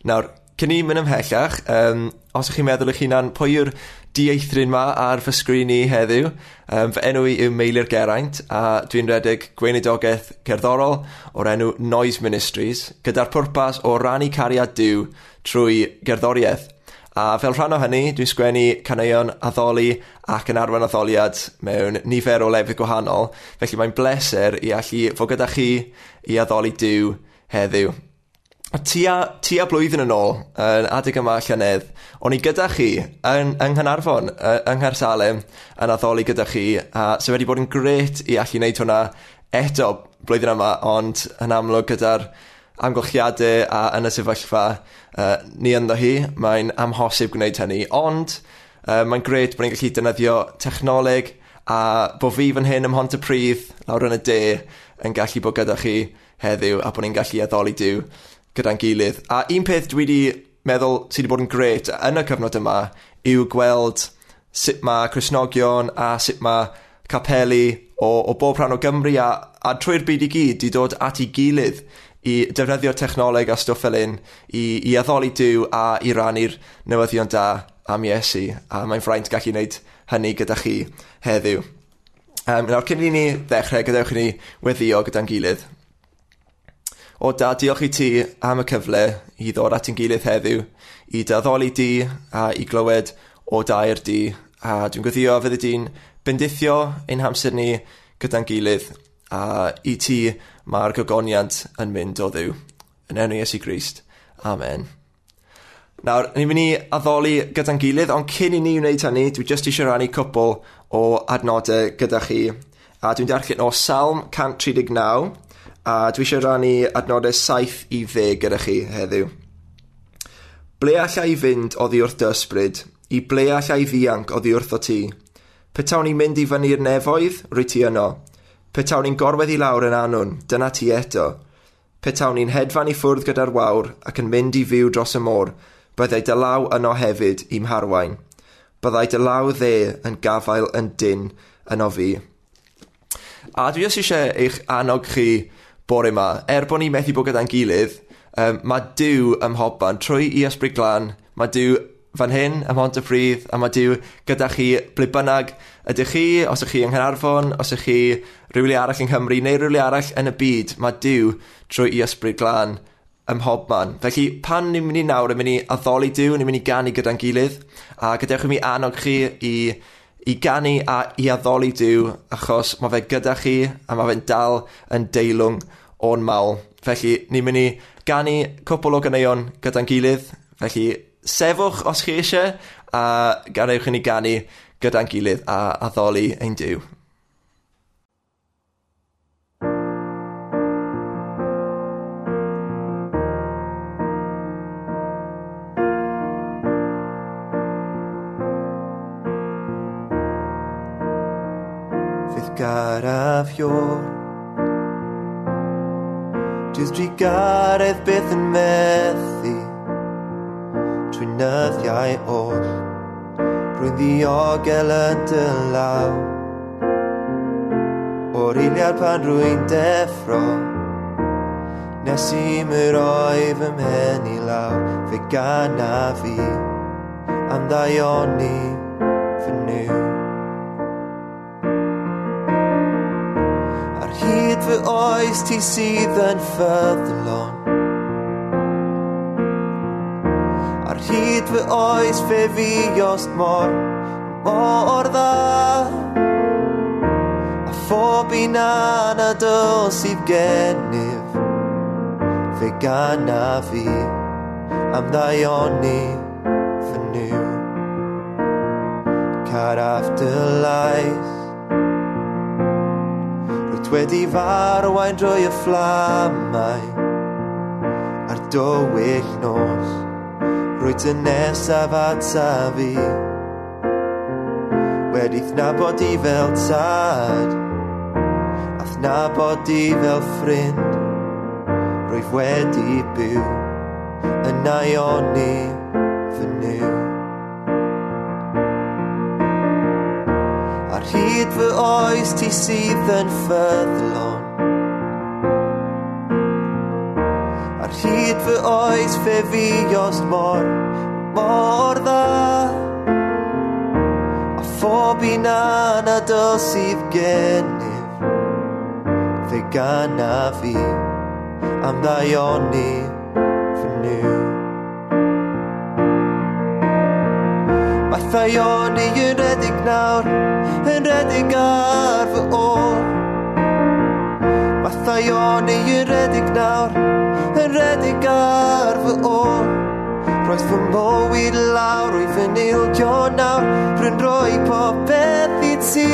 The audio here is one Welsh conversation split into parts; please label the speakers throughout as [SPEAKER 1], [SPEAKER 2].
[SPEAKER 1] Nawr, cyn i mynd ymhellach, um, os ych chi'n meddwl eich hunan, pwy yw'r dieithrin ma ar fy sgrin i heddiw? Um, fy enw i yw Meilir Geraint, a dwi'n redeg gweinidogaeth cerddorol o'r enw Noise Ministries, gyda'r pwrpas o rannu cariad diw trwy gerddoriaeth. A fel rhan o hynny, dwi'n sgwennu caneuon addoli ac yn arwain addoliad mewn nifer o lefydd gwahanol, felly mae'n bleser i allu fod gyda chi i addoli diw heddiw. Tia, tia blwyddyn yn ôl, yn adeg yma llynedd, o'n i gyda chi yn, yng Nghanarfon, yng Nghersalem, yn addoli gyda chi, a so wedi bod yn gret i allu wneud hwnna eto blwyddyn yma, ond yn amlwg gyda'r amgylchiadau a yn y sefyllfa uh, ni ynddo hi, mae'n amhosib gwneud hynny, ond uh, mae'n gret bod ni'n gallu defnyddio technoleg a bod fi fan hyn ym Mhont y Mhontypridd, lawr yn y de, yn gallu bod gyda chi heddiw a bod ni'n gallu addoli diw gyda'n gilydd. A un peth dwi wedi meddwl sydd wedi bod yn gret yn y cyfnod yma yw gweld sut mae Cresnogion a sut mae capeli o, o bob rhan o Gymru a, a trwy'r byd i gyd i dod at ei gilydd i defnyddio technoleg a stwff fel un i, i addoli diw a i rannu'r newyddion da am Iesu a mae'n ffraint gallu gwneud hynny gyda chi heddiw. Um, nawr cyn i ni ddechrau gadewch i ni weddio gyda'n gilydd. O da diolch i ti am y cyfle i ddod at ein gilydd heddiw i daddoli di a i glywed o dair di a dwi'n gweithio fyddi di'n bendithio ein hamser ni gyda'n gilydd a i ti mae'r gogoniant yn mynd o ddiw. Yn enw Iesu Grist. Amen. Nawr, ni'n mynd i addoli gyda'n gilydd, ond cyn i ni wneud hynny, dwi jyst eisiau rannu cwpl o adnodau gyda chi. A dwi'n darllen o Salm 139, a dwi eisiau rannu adnodau 7 i 10 gyda chi heddiw. Ble allai fynd oddi wrth dysbryd. I ble allai ddianc oddi wrth o ti? Petawn i'n mynd i fyny'r nefoedd, rwy ti yno. Petawn i'n gorwedd i lawr yn anwn, dyna ti eto. Petawn i'n hedfan i ffwrdd gyda'r wawr ac yn mynd i fyw dros y môr, byddai dy law yno hefyd i'm harwain. Byddai dy law dde yn gafael yn dyn yno fi. A dwi os eisiau eich annog chi bore yma. er bod ni methu bod gyda'n gilydd um, mae Duw ym mhobman trwy i ysbryd glan, mae Duw fan hyn ym hont y ffrydd, a mae Duw gyda chi ble bynnag ydych chi os y'ch chi yng Nghaernarfon os y'ch chi rhywle arall yng Nghymru neu rhywle arall yn y byd mae Duw trwy i ysbryd glan ym mhobman. Felly pan ni'n mynd i nawr yn mynd i addoli Duw ni'n mynd i ganu gyda'n gilydd a gadewch i mi annog chi i i ganu a i addoli Duw achos mae fe gyda chi a mae fe'n dal yn deilwng o'n mawl. Felly, ni'n mynd i gannu cwpl o ganeuon gyda'n gilydd. Felly, sefwch os chi eisiau a gadewch i ni gannu gyda'n gilydd a addoli ein diw. Fydd garaf yw'r Dydd drigaredd byth yn methu Trwy nyddiau oll Rwy'n ddiogel yn dylaw. O'r iliad pan rwy'n deffro Nes i myr roi fy mhen i law. Fe gana fi Am ddaioni fy niw fy oes ti sydd yn ffyddlon. Ar hyd fy oes fe fi os mor, mor dda. A phob un anadol sydd gennyf Fe gana fi am ddaioni fy niw. Car after life wedi farwain drwy y fflamau. A'r dywyll nos rwy ty nesaf ata fi wedi thnabod i fel tad a thnabod i fel ffrind. Rwyf wedi byw yn i oni fy niw. Ar hyd fy oes ti sydd yn ffyddlon. Ar hyd
[SPEAKER 2] fy oes fe fi os mor, mor dda. A phob un anadol sydd gennyf Fe gana fi am ddaioni fy nhw Mae ddaioni yn edrych nawr yn redig ar fy ôl. Mathau o neu yn redig nawr Yn redig ar fy ôl. Roedd fy mywyd lawr o'i fy nildio nawr Rwy'n rhoi popeth i ti.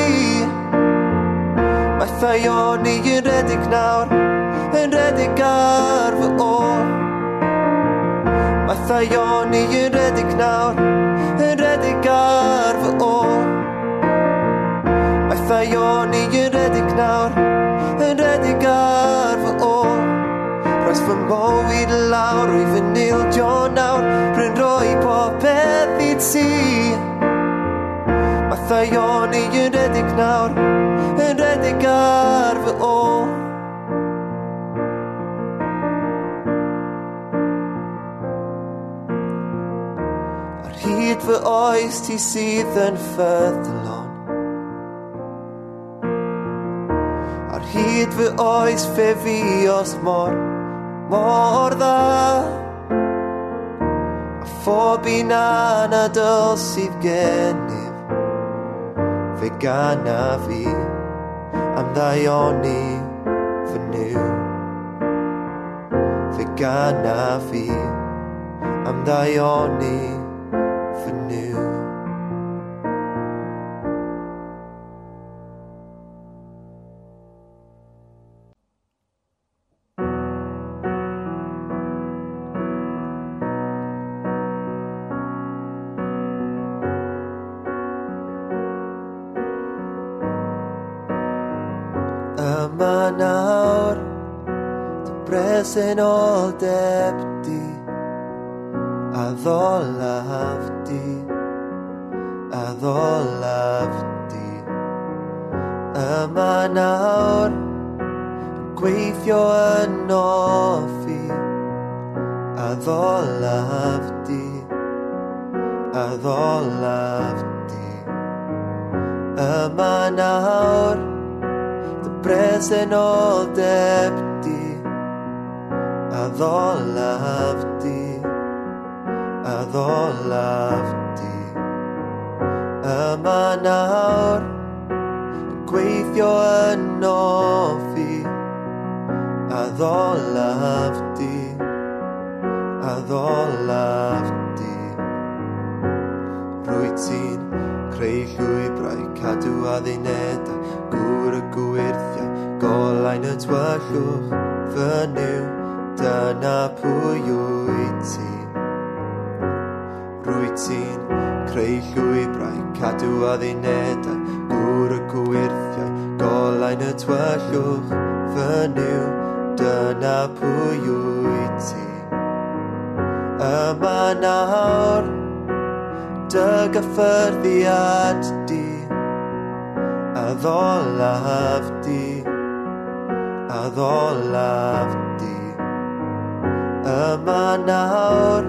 [SPEAKER 2] Mathau o neu yn redig nawr Yn redig ar fy ôl. Mathau o neu yn redig nawr mae o'n i yn redig nawr Yn redig ar fy ôl. Roes fy mywyd lawr Rwy fy nildio nawr Bryn roi popeth i ti. Mathau o'n i yn redig nawr Yn redig ar fy ôl. Ar hyd fy oes ti sydd yn ffyddlon hyd fy oes fe fi os mor, mor dda. A phob un anadol sydd gennyf, fe gana fi am ddaioni fy niw. Fe gana fi am ddaioni fy niw. darkness and all depthty Adolavti Adolavti Amanaur Gweithio loved thee. Am I now? The present all depth ddolaf di, a ddolaf di. yma nawr gweithio yn offi a ddolaf di, a ddolaf di. rwy ti'n creu llwybrau cadw a ddeinedau gŵr y gwirthiau golain y twyllwch, fy niw dyna pwy wyt ti. Rwyt ti'n creu llwybrau cadw a addunedau gŵr y gwirthiau golain y twellwch fynyw. Dyna pwy wyt ti. Yma nawr dy gyffyrddiad di a ddolaf di a ddolaf di Yma nawr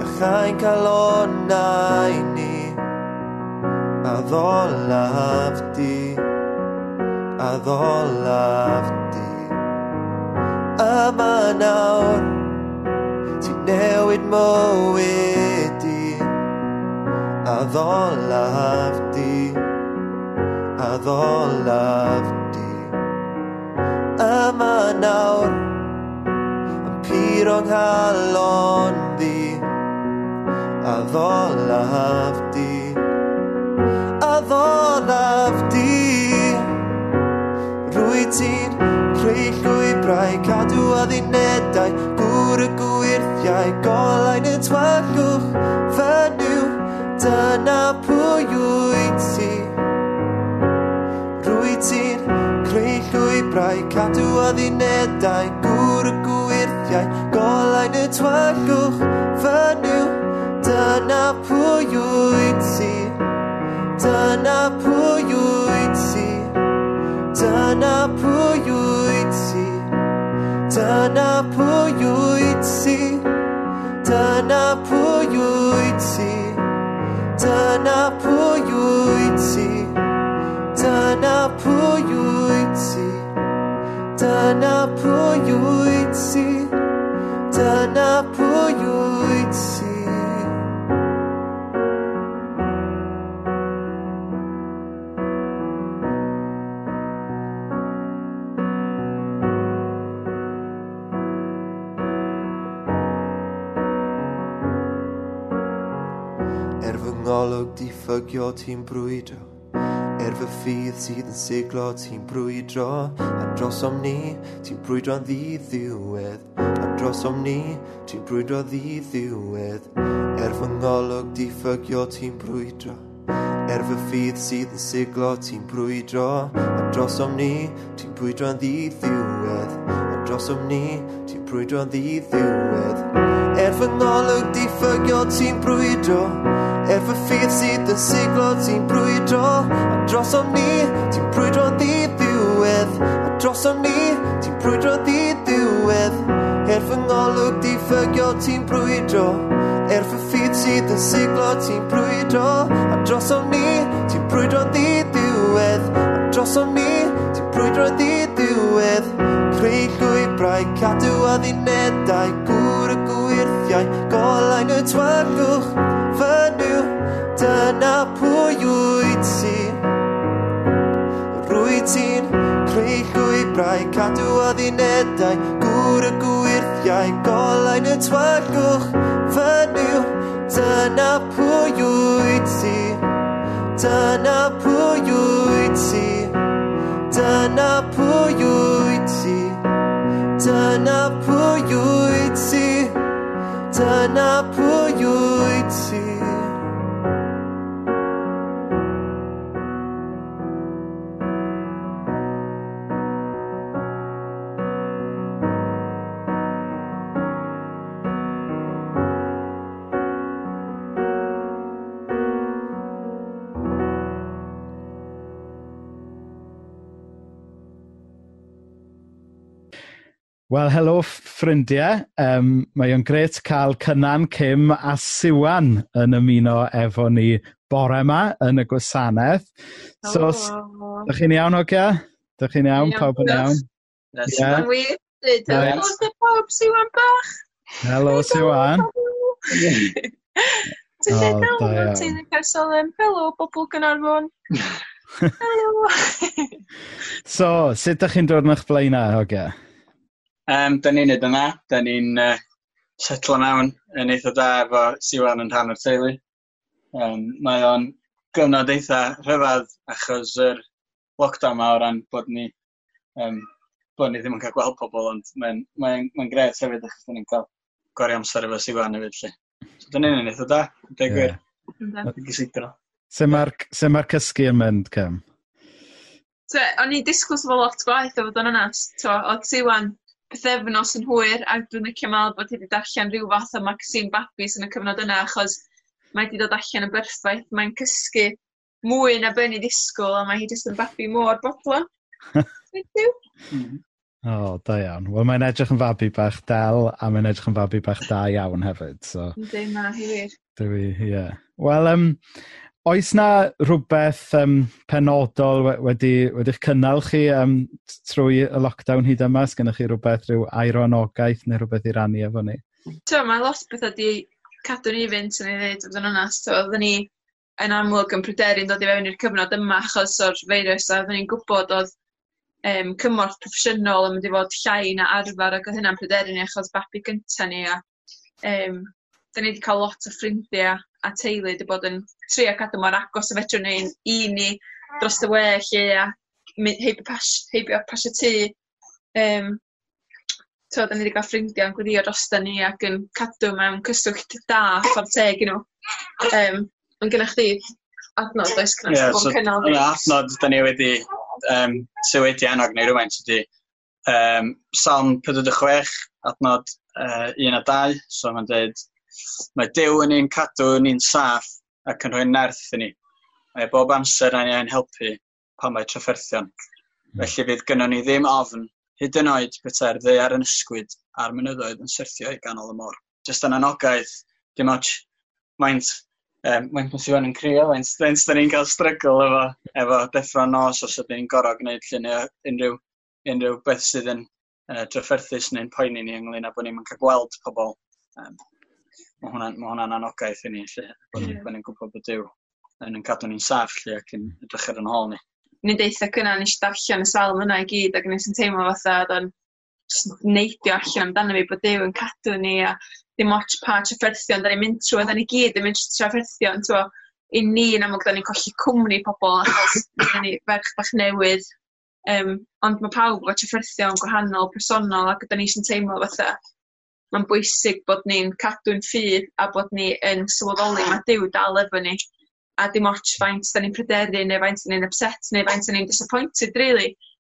[SPEAKER 2] Iachau'n cael onau ni A ddolaf di A ddolaf di. Yma nawr Ti newid mywyd i A ddolaf di A ddolaf di. Yma nawr o'n halon di a ddolaf di a ddolaf di. Rwy ti'n creu llwybrau cadw a ddinedau bwr y gwirthiau golain y twallwch fenyw dyna pwy wyt ti. Rwy ti'n creu llwybrau cadw a ddinedau gwr y gwirthiau jij Kollaj de twaku Vanu Tana puju itsi Tana puju itsi Tana puju itsi Tana puju itsi Tana puju itsi Tana puju itsi Tana puju itsi Tana puju itsi dyna pwy wyt ti Er fy ngolwg di ffygio ti'n brwydro. Er fy ffydd sydd yn siglo ti'n brwydro. A dros om ni ti'n brwydro'n ddi ddiwedd dros o'm ni, ti'n brwydro ddi ddiwedd Er fy ngolwg di ffygio ti'n brwydro. Er fy ffydd sydd yn siglo ti'n brwydro. A dros o'm ni, ti'n brwydro ddi ddiwedd A dros o'm ni, ti'n brwydro ddi ddiwedd Er fy ngolwg di ffygio ti'n brwydro. Er fy ffydd sydd yn siglo ti'n brwydro. A dros omni, ti'n brwydro ddi ddiwedd A dros omni, ti'n brwydro'n ddi ddiwedd Er fy ngolwg di ffygio ti'n brwydro. Er fy ffydd sydd yn siglo ti'n brwydro. A dros o'n ni, ti'n brwydro'n ddi diwedd A dros o'n ni, ti'n brwydro'n ddi diwedd Creu llwybrau, cadw a ddinedau Gŵr y gwirthiau, golain y twagwch Fynyw, dyna pwy wyt ti. Rwy ti'n creu llwybrau, cadw a ddinedau Gŵr y gwirthiau jij kollain het zwart koch vernieuw. Tana pujuitsi Tana pujuitsi Tana pujuitsi Tana pujuitsi Tana pujuitsi
[SPEAKER 3] Wel, helo ffrindiau. Um, mae o'n gret cael Cynan, Cym a Siwan yn ymuno efo ni bore yma yn y gwasanaeth. So, oh. dych chi'n iawn, Ogia? Dych chi'n iawn, pawb yn iawn?
[SPEAKER 4] Siwan wir. Helo, pawb, Siwan bach.
[SPEAKER 3] Helo, Siwan.
[SPEAKER 4] Ti'n dweud helo, ti'n dweud Cersolem. Helo, bobl Gynarfon. Helo.
[SPEAKER 3] So, sut dych chi'n dod yn eich blaenau, Ogia? Okay?
[SPEAKER 5] Um, da ni'n neud yna, da ni'n uh, setlo nawn yn eitha da efo Siwan yn rhan o'r teulu. Um, mae o'n gyfnod eitha rhyfedd achos yr lockdown ma o ran bod ni, um, bod ni ddim yn cael gweld pobl, ond mae'n mae, mae, mae gret hefyd achos da ni'n cael gori amser efo Siwan hefyd. Lle. So, da ni'n eitha da, deg gwir. Yeah.
[SPEAKER 3] Se mae'r ma cysgu yn mynd, Cam?
[SPEAKER 4] Te, o'n i disgwyl sef lot gwaith o fod yn onast. Oedd Siwan pethefnos yn hwyr a dwi'n licio meddwl bod hi wedi darllen rhyw fath o Maxine Babis yn y cyfnod yna achos mae wedi dod allan yn berffaith, mae'n cysgu mwy na bynnu ddisgwyl a mae hi jyst yn babi mor bodlo. Thank you. Mhm.
[SPEAKER 3] O, oh, da iawn. Wel, mae'n edrych yn fabi bach del a mae'n edrych yn fabi bach da iawn hefyd. So.
[SPEAKER 4] Ynddi, na, hi wir.
[SPEAKER 3] Dwi, ie. Yeah. Wel, um, Oes na rhywbeth um, penodol wedi, wedi'ch cynnal chi um, trwy y lockdown hyd yma? Os gennych chi rhywbeth, rhyw aironogaeth neu rhywbeth i rannu efo ni?
[SPEAKER 4] So, mae lot beth wedi cadw ni fynd yn ei ddweud oedd yn onast. So, oedden ni yn amlwg yn pryderu'n dod i fewn i'r cyfnod yma achos o'r feirws a oedden ni'n gwybod oedd um, cymorth proffesiynol yn mynd i fod llai na arfer ac oedd hynna'n pryderu ni achos babi gyntaf ni a um, da ni wedi cael lot o ffrindiau a teulu wedi bod yn trio cadw mor agos a fedrwn ni i ni dros y we lle a heibio pas- heibio pasio tŷ. Um, to, da ni wedi cael ffrindiau yn gweddïo droston ni ac yn cadw mewn cyswllt da ffordd teg i nhw yym ma' chi adnod oes? Does yeah, so
[SPEAKER 5] yna adnod 'da ni wedi um, sy wedi annog ni rŵan ydi yym Salm pedwar deg chwech adnodd a 2, so mae'n dweud Mae Dyw yn ein cadw yn un saff ac yn rhoi nerth i ni. Mae bob amser yn ein helpu pan mae trafferthion. Felly fydd gynnon ni ddim ofn hyd yn oed bethau'r ar yn ysgwyd a'r mynyddoedd yn syrthio i ganol y môr. Jyst yn anogaeth, dim ots maint Um, mae'n pwysig yn crio, mae'n strens da ni'n cael strygl efo, efo deffro nos os ydyn ni'n gorau gwneud llunio unrhyw, unrhyw beth sydd yn uh, drafferthus neu'n poeni ni ynglyn â bod ni'n cael gweld pobl. Um, mae hwnna'n ma hwnna anogaeth i ni, lle, bod ni'n mm. gwybod bod Dyw yn yn cadw ni'n saff, lle, ac yn edrych ar yn hol ni.
[SPEAKER 4] Ni'n deitha gyna, nes i darllen y salm yna i gyd, ac nes yn teimlo fatha, oedd o'n neidio allan amdano fi bod Dyw yn cadw ni, a dim ots pa trafferthion, da ni'n mynd trwy, da ni gyd yn mynd trwy trafferthion, twa, i ni yn amlwg da ni'n colli cwmni pobl, achos da ni ferch bach newydd, um, ond mae pawb o trafferthion gwahanol, personol, ac da ni eisiau teimlo fatha, Mae'n bwysig bod ni'n cadw'n ffydd a bod ni yn sylweddoli mae Dyw dal efo ni. A dim ots faint da ni'n pryderu neu faint da ni'n upset neu faint da ni'n disappointed, really.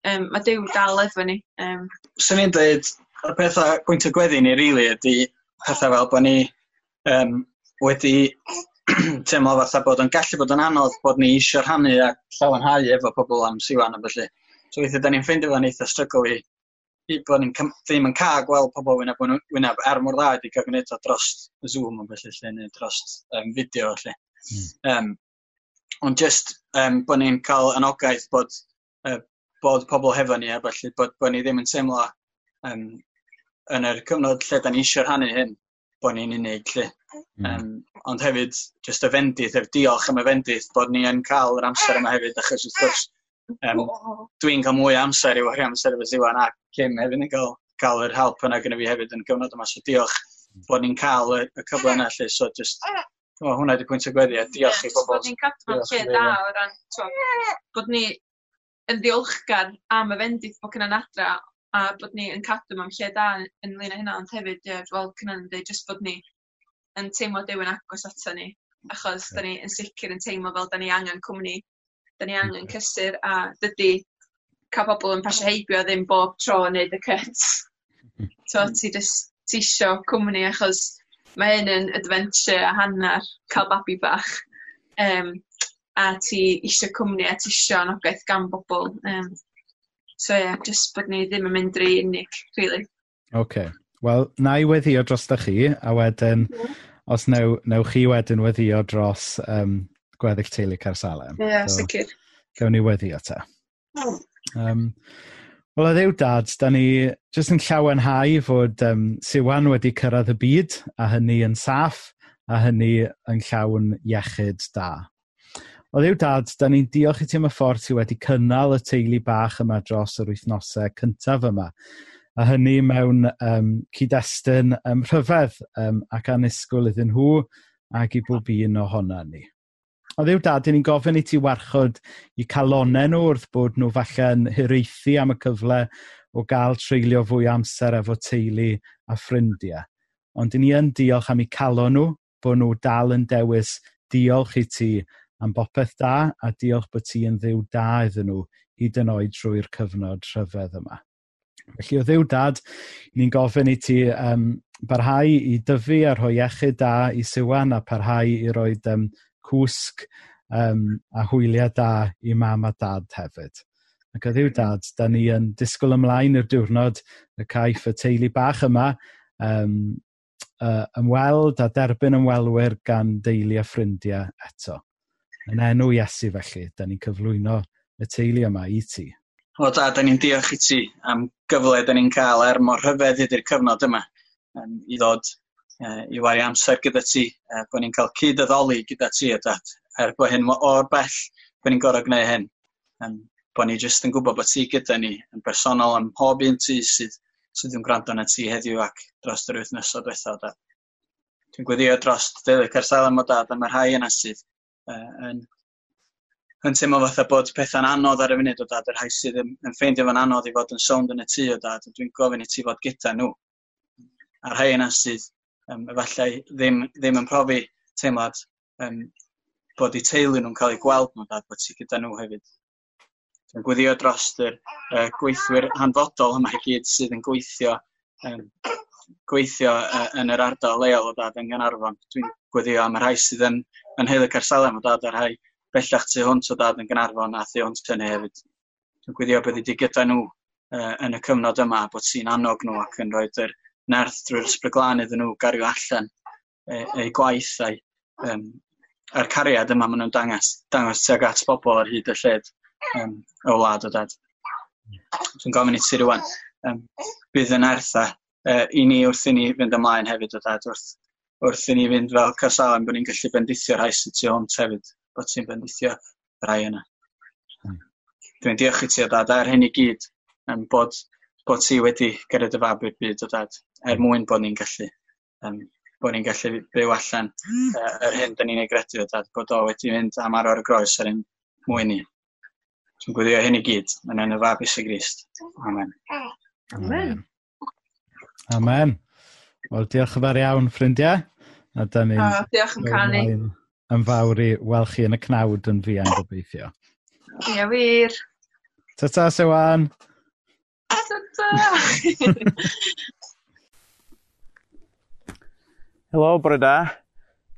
[SPEAKER 4] Um, mae Dyw dal efo ni. Um,
[SPEAKER 5] Swn i'n dweud, y pethau gwynt o gweddi ni, really, ydy pethau fel bod ni um, wedi teimlo fatha bod yn gallu bod yn anodd bod ni eisiau rhannu a llawenhau efo pobl am siwan a felly. So weithio, da ni'n ffeindio fan eitha strygl i bod ni'n ddim yn cael gweld pobl wyneb, wyneb er mor dda wedi cael gwneud o dros y Zoom yn felly lle, neu dros um, fideo lle. Mm. Um, ond just um, bod ni'n cael anogaeth bod, uh, bod pobl hefo ni, a felly bod, bod ni ddim yn teimlo um, yn yr cyfnod lle da ni eisiau rhannu hyn, bod ni'n unig lle. Mm. Um, ond hefyd, jyst y fendith, ef diolch am y fendith, bod ni yn cael yr amser yma hefyd, achos wrth gwrs, Um. Dwi'n cael mwy amser i wario amser efo Siwan a Kim hefyd yn cael, cael yr help yna gyda fi hefyd yn gyfnod yma. So diolch bod ni'n cael y, y cyfle yna lle. So just, o, hwnna wedi pwynt y gweddi. Diolch
[SPEAKER 4] i bobl. Bod ni'n cadw'n lle da o ran, bod ni yn ddiolchgar am y fendith bod cynna'n adra a bod ni yn cadw mewn lle da yn lŷn â hynna, ond hefyd, yeah, fel cynna'n dweud, jyst bod ni yn teimlo dewn agos ato ni, achos yeah. da ni yn sicr yn teimlo fel da ni angen cwmni Da ni angen cysur a dydy cael pobl yn pasio heibio ddim bob tro yn neud y cyt. to, ti just isio cwmni achos mae hyn yn adventure a hanner cael babi bach. Um, a ti isio cwmni a ti isio anogaeth gan bobl. Um, so ie, yeah, just bod ni ddim yn mynd rhy unig, really.
[SPEAKER 3] OK. Wel, na i weddio dros da chi, a wedyn, yeah. os new, newch chi wedyn weddio dros um, gweddill teulu Cersalem.
[SPEAKER 4] Ie, yeah, so, sicr.
[SPEAKER 3] Gawn ni weddi o ta. Oh. Um, Wel, a ddew dad, da ni jyst yn llawenhau fod um, Siwan wedi cyrraedd y byd, a hynny yn saff, a hynny yn llawn iechyd da. O ddew dad, da ni'n diolch i ti am y ffordd ti wedi cynnal y teulu bach yma dros yr wythnosau cyntaf yma. A hynny mewn um, cyd-destun um, rhyfedd um, ac anusgwyl iddyn nhw ac i bob un ohono ni. Ond ddiw dad, ni'n gofyn i ti warchod i calonau nhw wrth bod nhw falle'n hiraethu am y cyfle o gael treulio fwy amser efo teulu a ffrindiau. Ond ni yn diolch am eu calon nhw, bod nhw dal yn dewis diolch i ti am bopeth da a diolch bod ti yn ddiw da iddyn nhw hyd yn oed trwy'r cyfnod rhyfedd yma. Felly o ddiw dad, ni'n gofyn i ti um, barhau i dyfu a rhoi iechyd da i Siwan a parhau i roi um, cwsg um, a hwyliau da i mam a dad hefyd. Ac o ddiw dad, da ni yn disgwyl ymlaen i'r diwrnod y caiff y teulu bach yma um, uh, ymweld a derbyn ymwelwyr gan deulu a ffrindiau eto. Yn enw Iesu felly, da ni'n cyflwyno y teulu yma i ti.
[SPEAKER 5] O da, da ni'n diolch i ti am gyfle da ni'n cael er mor rhyfedd ydy'r cyfnod yma um, i ddod uh, i wario amser gyda ti, uh, bod ni'n cael cyd-addoli gyda ti o dad, er bod hyn o'r bell bod ni'n gorau gwneud hyn. Um, bod ni jyst yn gwybod bod ti gyda ni yn bersonol am pob un ti sydd, sydd yn gwrando na ti heddiw ac dros yr wythnosod diwethaf o dat. Dwi'n gweddio dros deulu Carsel am o dad am mae'r rhai yna sydd uh, yn, yn teimlo fatha bod pethau'n anodd ar y funud o dad, yr rhai sydd yn, yn ffeindio fan anodd i fod yn sownd yn y tŷ o dad, dwi'n gofyn i ti fod gyda nhw. A'r rhai yna sydd um, efallai ddim, ddim yn profi teimlad um, bod eu teulu nhw'n cael eu gweld nhw'n dad bod ti gyda nhw hefyd. Dwi'n gwyddio dros yr uh, gweithwyr hanfodol yma i gyd sydd yn gweithio, um, gweithio uh, yn yr ardal leol o dad yn Gynarfon. Dwi'n gwyddio am y rhai sydd yn, yn heil y carsalem o dad a rhai bellach tu hwnt o dad yn Gynarfon a thu hwnt yn hefyd. Dwi'n gwyddio bod wedi gyda nhw uh, yn y cyfnod yma bod sy'n annog nhw ac yn rhoi'r nerth drwy'r ysbryd iddyn nhw gario allan eu, gwaith gwaithau. Um, a'r cariad yma maen nhw'n dangos, dangos tuag at bobl ar hyd y lled um, o wlad o dad. Dwi'n gofyn i ti rwan, um, bydd yn ertha uh, i ni wrth i ni fynd ymlaen hefyd o dad, wrth, wrth i ni fynd fel casalen bod ni'n gallu bendithio rhai sy'n tu hwnt hefyd, bod ti'n bendithio rhai yna. Hmm. Dwi'n diolch i ti o dad ar hyn i gyd, um, bod bod ti wedi gyrraedd y fab i'r byd o dad, er mwyn bod ni'n gallu um, bod ni'n gallu byw allan uh, yr hyn da ni'n ei gredu o dad, bod o wedi mynd am ar o'r groes ar un mwyn ni. Dwi'n gwyddio hyn i gyd, yn enw fab Isu Grist. Amen.
[SPEAKER 4] Amen.
[SPEAKER 3] Amen. Wel, diolch yn fawr iawn, ffrindiau. A da ni...
[SPEAKER 4] Oh, diolch yn canu.
[SPEAKER 3] Yn fawr i weld chi yn y cnawd yn fi yn gobeithio.
[SPEAKER 4] Ie, wir.
[SPEAKER 3] Ta-ta, Sewan.
[SPEAKER 4] Ta!
[SPEAKER 6] Helo, bore da.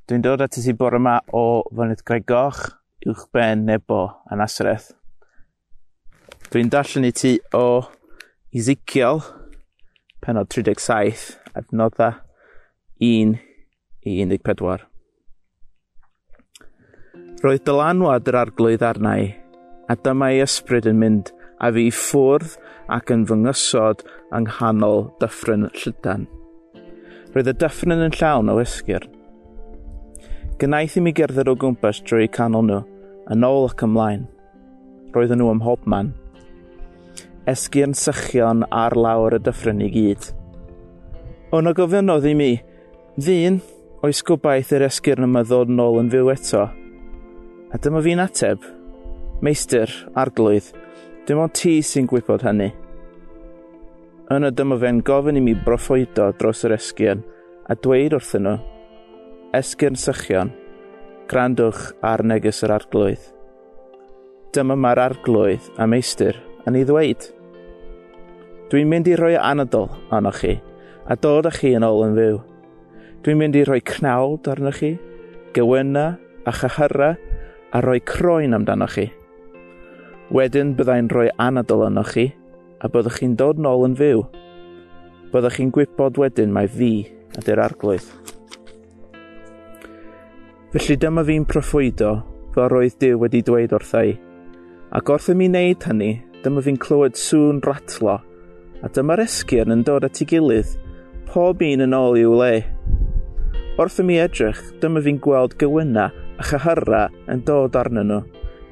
[SPEAKER 6] Dwi'n dod at ti bore yma o Fynydd Gregoch, Uwch Ben Nebo a Nasreth. Dwi'n darllen i ti o Ezekiel, penod 37, adnodda 1 i 14. Roedd dylanwad yr arglwydd arnau, a dyma ei ysbryd yn mynd a fi ffwrdd ac yn fy ngysod yng nghanol dyffryn llydan. Roedd y dyffryn yn llawn o esgyr. Gynaeth i mi gerdded o gwmpas drwy canol nhw, yn ôl ac ymlaen. Roedden nhw ym mhobman. Esgyrn sychion ar lawr y dyffryn i gyd. O'n o gofynodd i mi, ddyn, oes gobaith yr esgyrn yma ddod yn ôl yn fyw eto. A dyma fi'n ateb, meistr, arglwydd, dim ond ti sy'n gwybod hynny. Yna dyma fe'n gofyn i mi broffoedo dros yr esgion a dweud wrthyn nhw, Esgyrn sychion, grandwch ar neges yr arglwydd. Dyma mae'r arglwydd a meistr yn ei ddweud. Dwi'n mynd i roi anadol arnoch chi a dod â chi yn ôl yn fyw. Dwi'n mynd i roi cnawd arnoch chi, gywyna a chyhyra a roi croen amdanoch chi. Wedyn byddai'n rhoi anadol arnoch chi – a byddwch chi'n dod nôl yn fyw. Byddwch chi'n gwybod wedyn mae fi ydy'r arglwydd. Felly dyma fi'n proffwydo fel roedd Dyw wedi dweud wrtha i. Ac wrth i mi wneud hynny, dyma fi'n clywed sŵn ratlo, a dyma'r esgyrn yn dod at ei gilydd, pob un yn ôl i'w le. Wrth i mi edrych, dyma fi'n gweld gywyna a chyhyra yn dod arnyn nhw,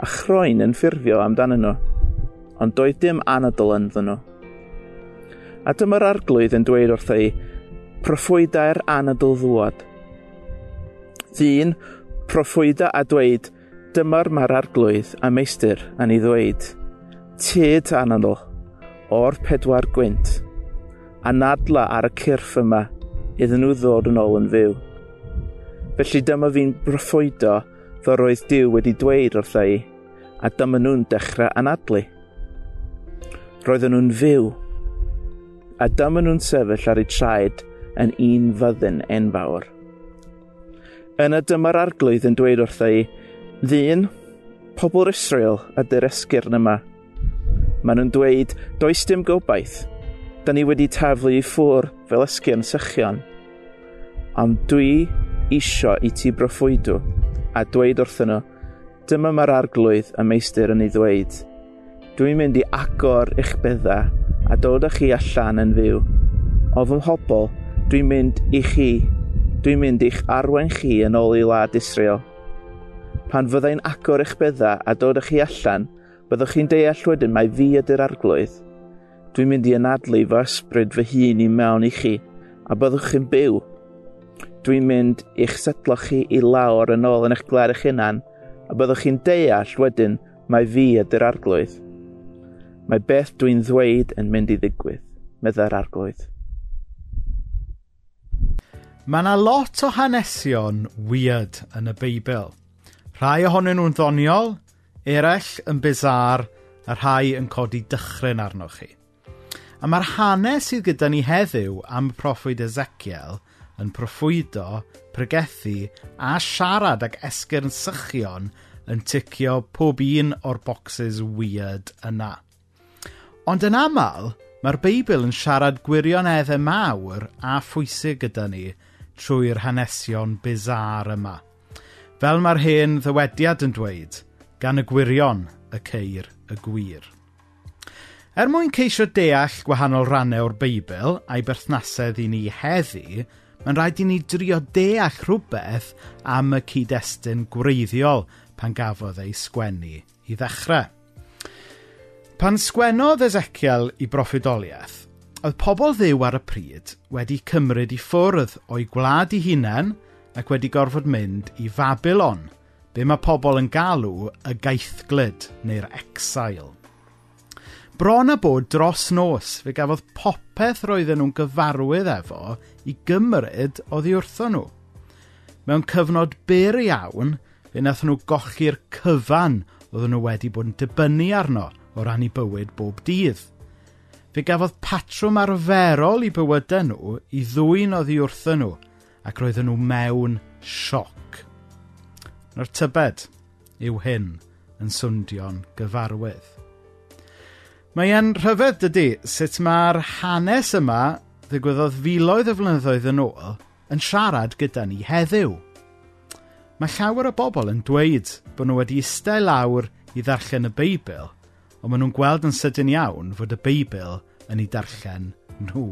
[SPEAKER 6] a chroen yn ffurfio amdanyn nhw ond doedd dim anadl ynddyn nhw. A dyma'r arglwydd yn dweud wrth ei, proffwydau'r anadol ddwad. Ddyn, proffwyda a dweud, dyma'r mae'r arglwydd a meistr yn ei ddweud, tyd anadl, o'r pedwar gwynt, a nadla ar y cyrff yma, iddyn nhw ddod yn ôl yn fyw. Felly dyma fi'n broffwydo ddo roedd Dyw wedi dweud wrtha i, a dyma nhw'n dechrau anadlu. Roedden nhw'n fyw. A dyma nhw'n sefyll ar eu traed yn un fyddin enfawr. Yna dyma'r arglwydd yn dweud wrtha i, ddyn, pobl Israel a dy'r esgyrn yma. Maen nhw'n dweud, does dim gobaith. Da ni wedi taflu i ffwr fel esgyrn sychion. Ond dwi isio i ti broffwydw a dweud wrthyn nhw, dyma mae'r arglwydd y meistr yn ei ddweud – Dwi'n mynd i agor eich byddau a dod â chi allan yn fyw. O fy mhobl, dwi'n mynd i chi. Dwi'n mynd i'ch arwen chi yn ôl i wlad Israel. Pan fyddai'n agor eich byddau a dod â chi allan, byddwch chi'n deall wedyn mae fi ydy'r arglwydd. Dwi'n mynd i anadlu fy ysbryd fy hun i mewn i chi, a byddwch chi'n byw. Dwi'n mynd i'ch setlo chi i lawr yn ôl yn eich gler eich hunan, a byddwch chi'n deall wedyn mae fi ydy'r arglwydd. Mae beth dwi'n ddweud yn mynd i ddigwydd, meddai'r arglwydd.
[SPEAKER 3] Mae yna lot o hanesion weird yn y Beibl. Rhai ohonyn nhw'n ddoniol, eraill yn bizar, a rhai yn codi dychryn arnoch chi. A mae'r hanes sydd gyda ni heddiw am proffwyd Ezekiel yn proffwydo, pregethu a siarad ag esgyrn sychion yn ticio pob un o'r bocsys weird yna. Ond yn aml, mae'r Beibl yn siarad gwirioneddau mawr a phwysig gyda ni trwy'r hanesion bizar yma. Fel mae'r hen ddywediad yn dweud, gan y gwirion y ceir y gwir. Er mwyn ceisio deall gwahanol rannau o'r Beibl a'i berthnasedd i ni heddi, mae'n rhaid i ni drio deall rhywbeth am y cyd-destun gwreiddiol pan gafodd ei sgwennu i ddechrau. Pan sgwennodd Ezekiel i broffidoliaeth, oedd pobl ddiw ar y pryd wedi cymryd i ffwrdd o'i gwlad i hunain ac wedi gorfod mynd i Fabilon, be mae pobl yn galw y gaethglyd neu'r exile. Bron a bod dros nos, fe gafodd popeth roedden nhw'n gyfarwydd efo i gymryd oddi wrtho nhw. Mewn cyfnod byr iawn, fe nath nhw gochi'r cyfan oedden nhw wedi bod yn dibynnu arno – o ran i bywyd bob dydd. Fe gafodd patrwm arferol i bywydau nhw i ddwyn oddi wrthyn nhw ac roedden nhw mewn sioc. Na'r tybed yw hyn yn swndio'n gyfarwydd. Mae e'n rhyfedd dydy sut mae'r hanes yma ddigwyddodd filoedd o flynyddoedd yn ôl yn siarad gyda ni heddiw. Mae llawer o bobl yn dweud bod nhw wedi eistedd lawr i ddarllen y Beibl – ond maen nhw'n gweld yn sydyn iawn fod y Beibl yn ei darllen nhw.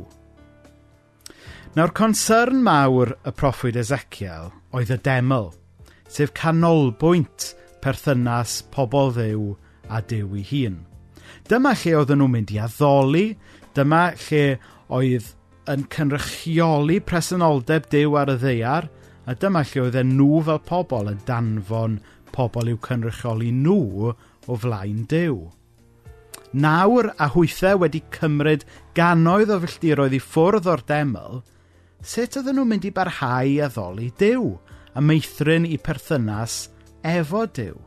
[SPEAKER 3] Nawr, concern mawr y proffwyd Ezekiel oedd y deml, sef canolbwynt perthynas pobl ddew a dew ei hun. Dyma lle oedden nhw'n mynd i addoli, dyma lle oedd yn cynrychioli presenoldeb dew ar y ddeiar, a dyma lle oedden nhw fel pobl yn danfon pobl i'w cynrychioli nhw o flaen dew nawr a hwythau wedi cymryd gannoedd o filltiroedd i ffwrdd o'r deml, sut oedden nhw'n mynd i barhau i ddoli Dyw a meithrin i perthynas efo Dyw?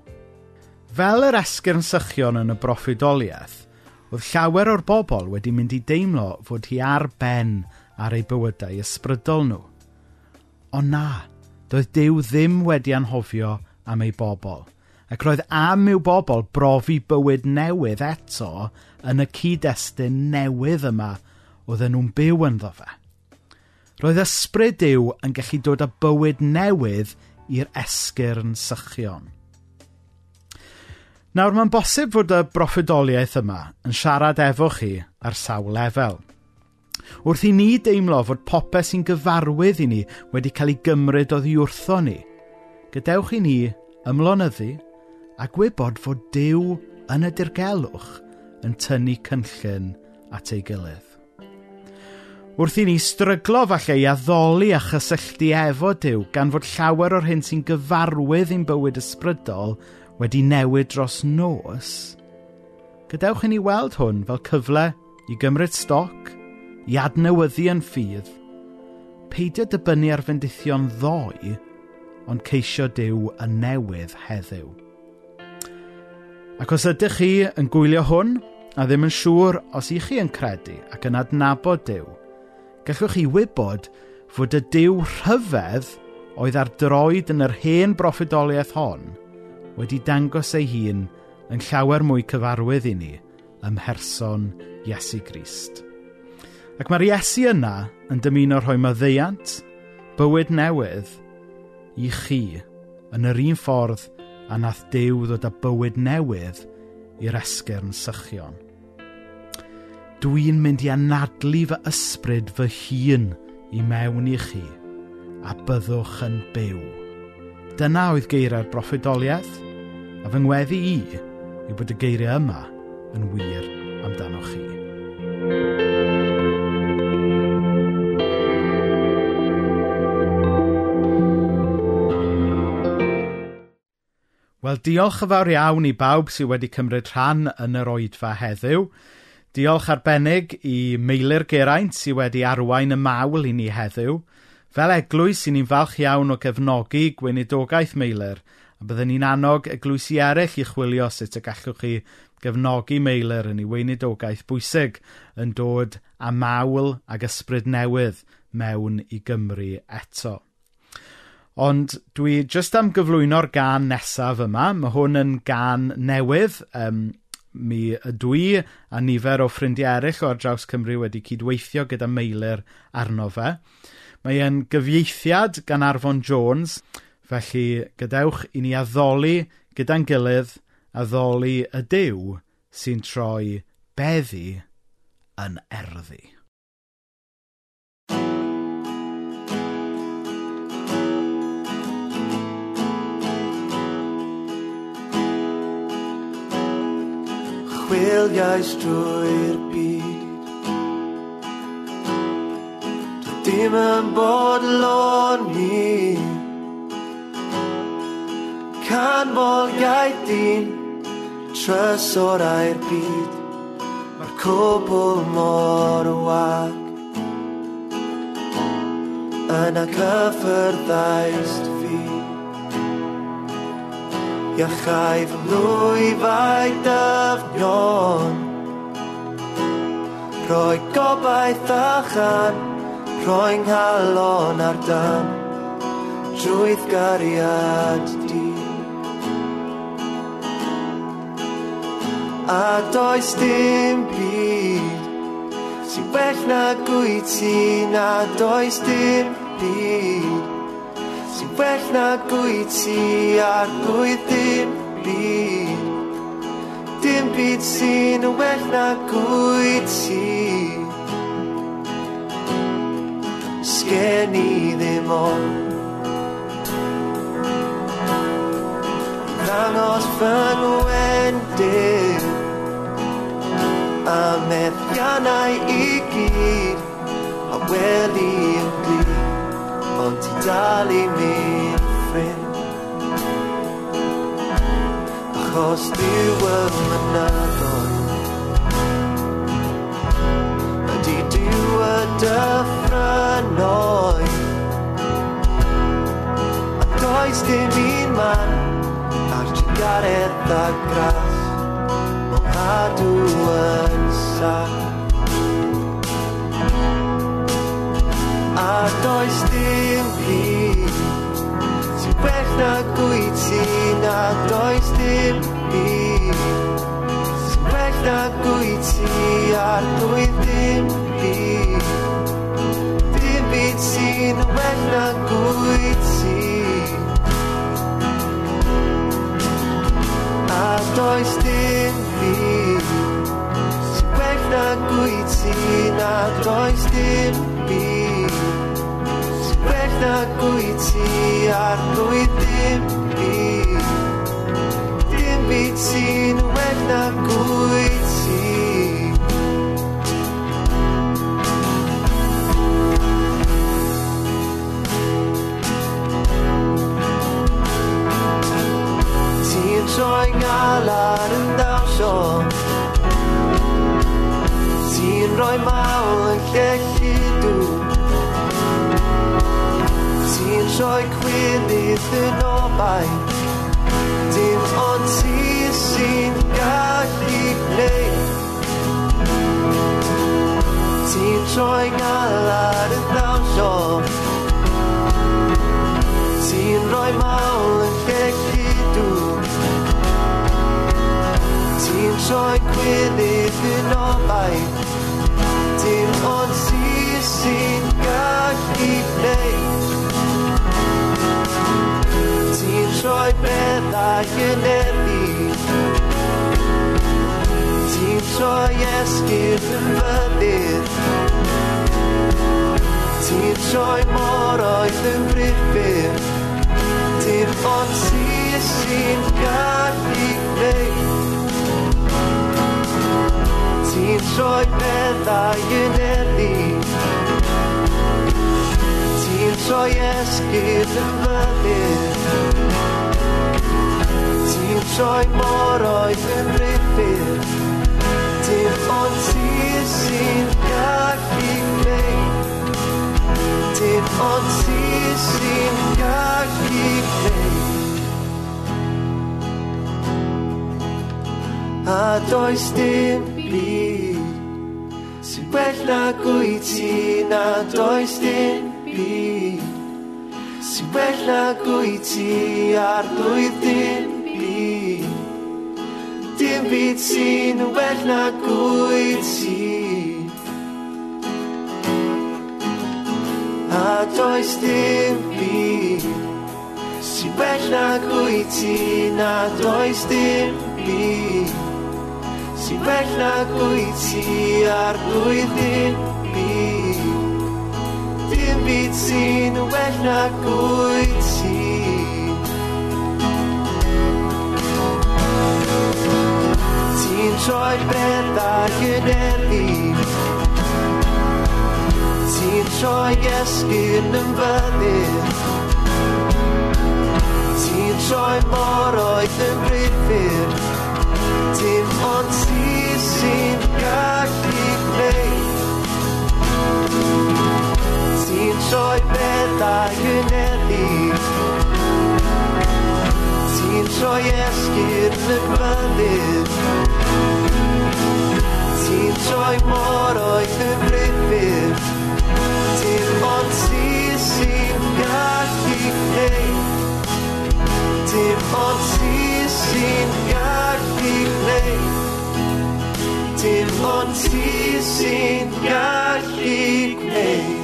[SPEAKER 3] Fel yr esgyrn sychion yn y broffidoliaeth, oedd llawer o'r bobl wedi mynd i deimlo fod hi ar ben ar ei bywydau ysbrydol nhw. Ond na, doedd Dyw ddim wedi anhofio am ei bobl ac roedd am i'w bobl brofi bywyd newydd eto yn y cyd-destun newydd yma oedden nhw'n byw ynddo fe. Roedd ysbryd Dyw yn gallu dod â bywyd newydd i'r esgyrn sychion. Nawr, mae'n bosib fod y broffidoliaeth yma yn siarad efo chi ar sawl lefel. Wrth i ni deimlo fod popeth sy'n gyfarwydd i ni wedi cael ei gymryd oddi wrtho ni, gadewch i ni ymlonyddu a gwybod fod Dyw yn y dirgelwch yn tynnu cynllun at ei gilydd. Wrth i ni stryglo falle i addoli a chysylltu efo Dyw gan fod llawer o'r hyn sy'n gyfarwydd i'n bywyd ysbrydol wedi newid dros nos, gadewch i ni weld hwn fel cyfle i gymryd stoc, i adnewyddu yn ffydd, peidio dibynnu ar fendithion ddoe, ond ceisio Dyw yn newydd heddiw. Ac os ydych chi yn gwylio hwn a ddim yn siŵr os i chi yn credu ac yn adnabod Dyw, gallwch chi wybod fod y Dyw rhyfedd oedd ar droed yn yr hen broffidoliaeth hon wedi dangos ei hun yn llawer mwy cyfarwydd i ni ym mherson Iesu Grist. Ac mae'r Iesu yna yn dymuno rhoi maddeiant, bywyd newydd, i chi yn yr un ffordd a nath Dyw ddod â bywyd newydd i'r esgyrn sychion. Dwi'n mynd i anadlu fy ysbryd fy hun i mewn i chi, a byddwch yn byw. Dyna oedd geiriau'r broffidoliaeth a fy ngweddi i yw bod y geiriau yma yn wir amdano chi. Wel, diolch yn fawr iawn i bawb sydd wedi cymryd rhan yn yr oedfa heddiw. Diolch arbennig i Meilir Geraint sydd wedi arwain y mawl i ni heddiw. Fel eglwys, sy'n ni'n falch iawn o gefnogi gweinidogaeth Meilir, a byddwn ni'n annog eglwysi eraill i chwilio sut y gallwch chi gefnogi Meilir yn ei weinidogaeth bwysig yn dod a mawl ag ysbryd newydd mewn i Gymru eto. Ond dwi jyst am gyflwyno'r gan nesaf yma. Mae hwn yn gan newydd. Um, mi ydw i a nifer o ffrindiau eraill o'r draws Cymru wedi cydweithio gyda meilir arno fe. Mae e'n gyfieithiad gan Arfon Jones, felly gadewch i ni addoli gyda'n gilydd addoli y dew sy'n troi beddi yn erddi.
[SPEAKER 2] chwiliais drwy'r byd. Dwi dim yn bod bodlon ni Canmol iaith dyn Trysor a'r byd. Mae'r cwbl mor wag. Yna cyffyrddais fi. Iachai fy mlwyfau dyfnion Rhoi gobaith a chan, rhoi nghalon ar dan Drwydd gariad di. A does dim byd sy'n bell na gwyt ti Na does dim byd sy'n well na gwyt ti ar gwyt dim byd. Dim byd sy'n well na gwyt ti. Sgen i ddim ond. Dangos fy nwendyn A meddiannau i gyd. A weli yn glir ond ti dal i mi'n ffrind. Achos diw yn mynadol dim byd Sy'n well na gwyt sajnálarından soha Szín rajmával kekidő Szín saj kvédítő nobáj Tím on szín kaklik lé Szín sajnálarından soha Szín rajmával Ti'n troi gwilydd yn obaith Dim ond ti sy'n gallu gwneud Ti'n troi beddau yn erdi Ti'n troi esgyd yn fynydd. Ti'n troi moroedd yn griffith Dim ond ti sy'n gallu gwneud Ti'n troi meddau yn eli Ti'n troi esgyd yn fynydd Ti'n troi moroedd yn rifyr Dim ond ti sy'n gallu gwneud. Dim ond ti sy'n gallu gwneud. A does dim byd Sy'n gwell nag wyt ti na does dim byd. Sy'n gwell nag wyt ti ar blwydd dim byd. Dim byd sy'n well nag wyt ti. A does dim byd. Sy'n well nag wyt ti na does dim byd sy'n Ti bella gwy ti ar blwyddyn byd Dim byd sy'n well wella gwy ti. Ti'n troi beddau yn erdi Ti'n troi esgyn yn fyddin Ti'n troi mor oedd yn rhyddid dim ond ti sy'n gallu gwneud. Ti'n troi beddau yn eddi Ti'n troi esgyd y gwanydd Ti'n troi mor oedd y griffith Dim ond ti sy'n gallu gwneud. Dim ond ti sy'n gallu Till unceasing God, He made.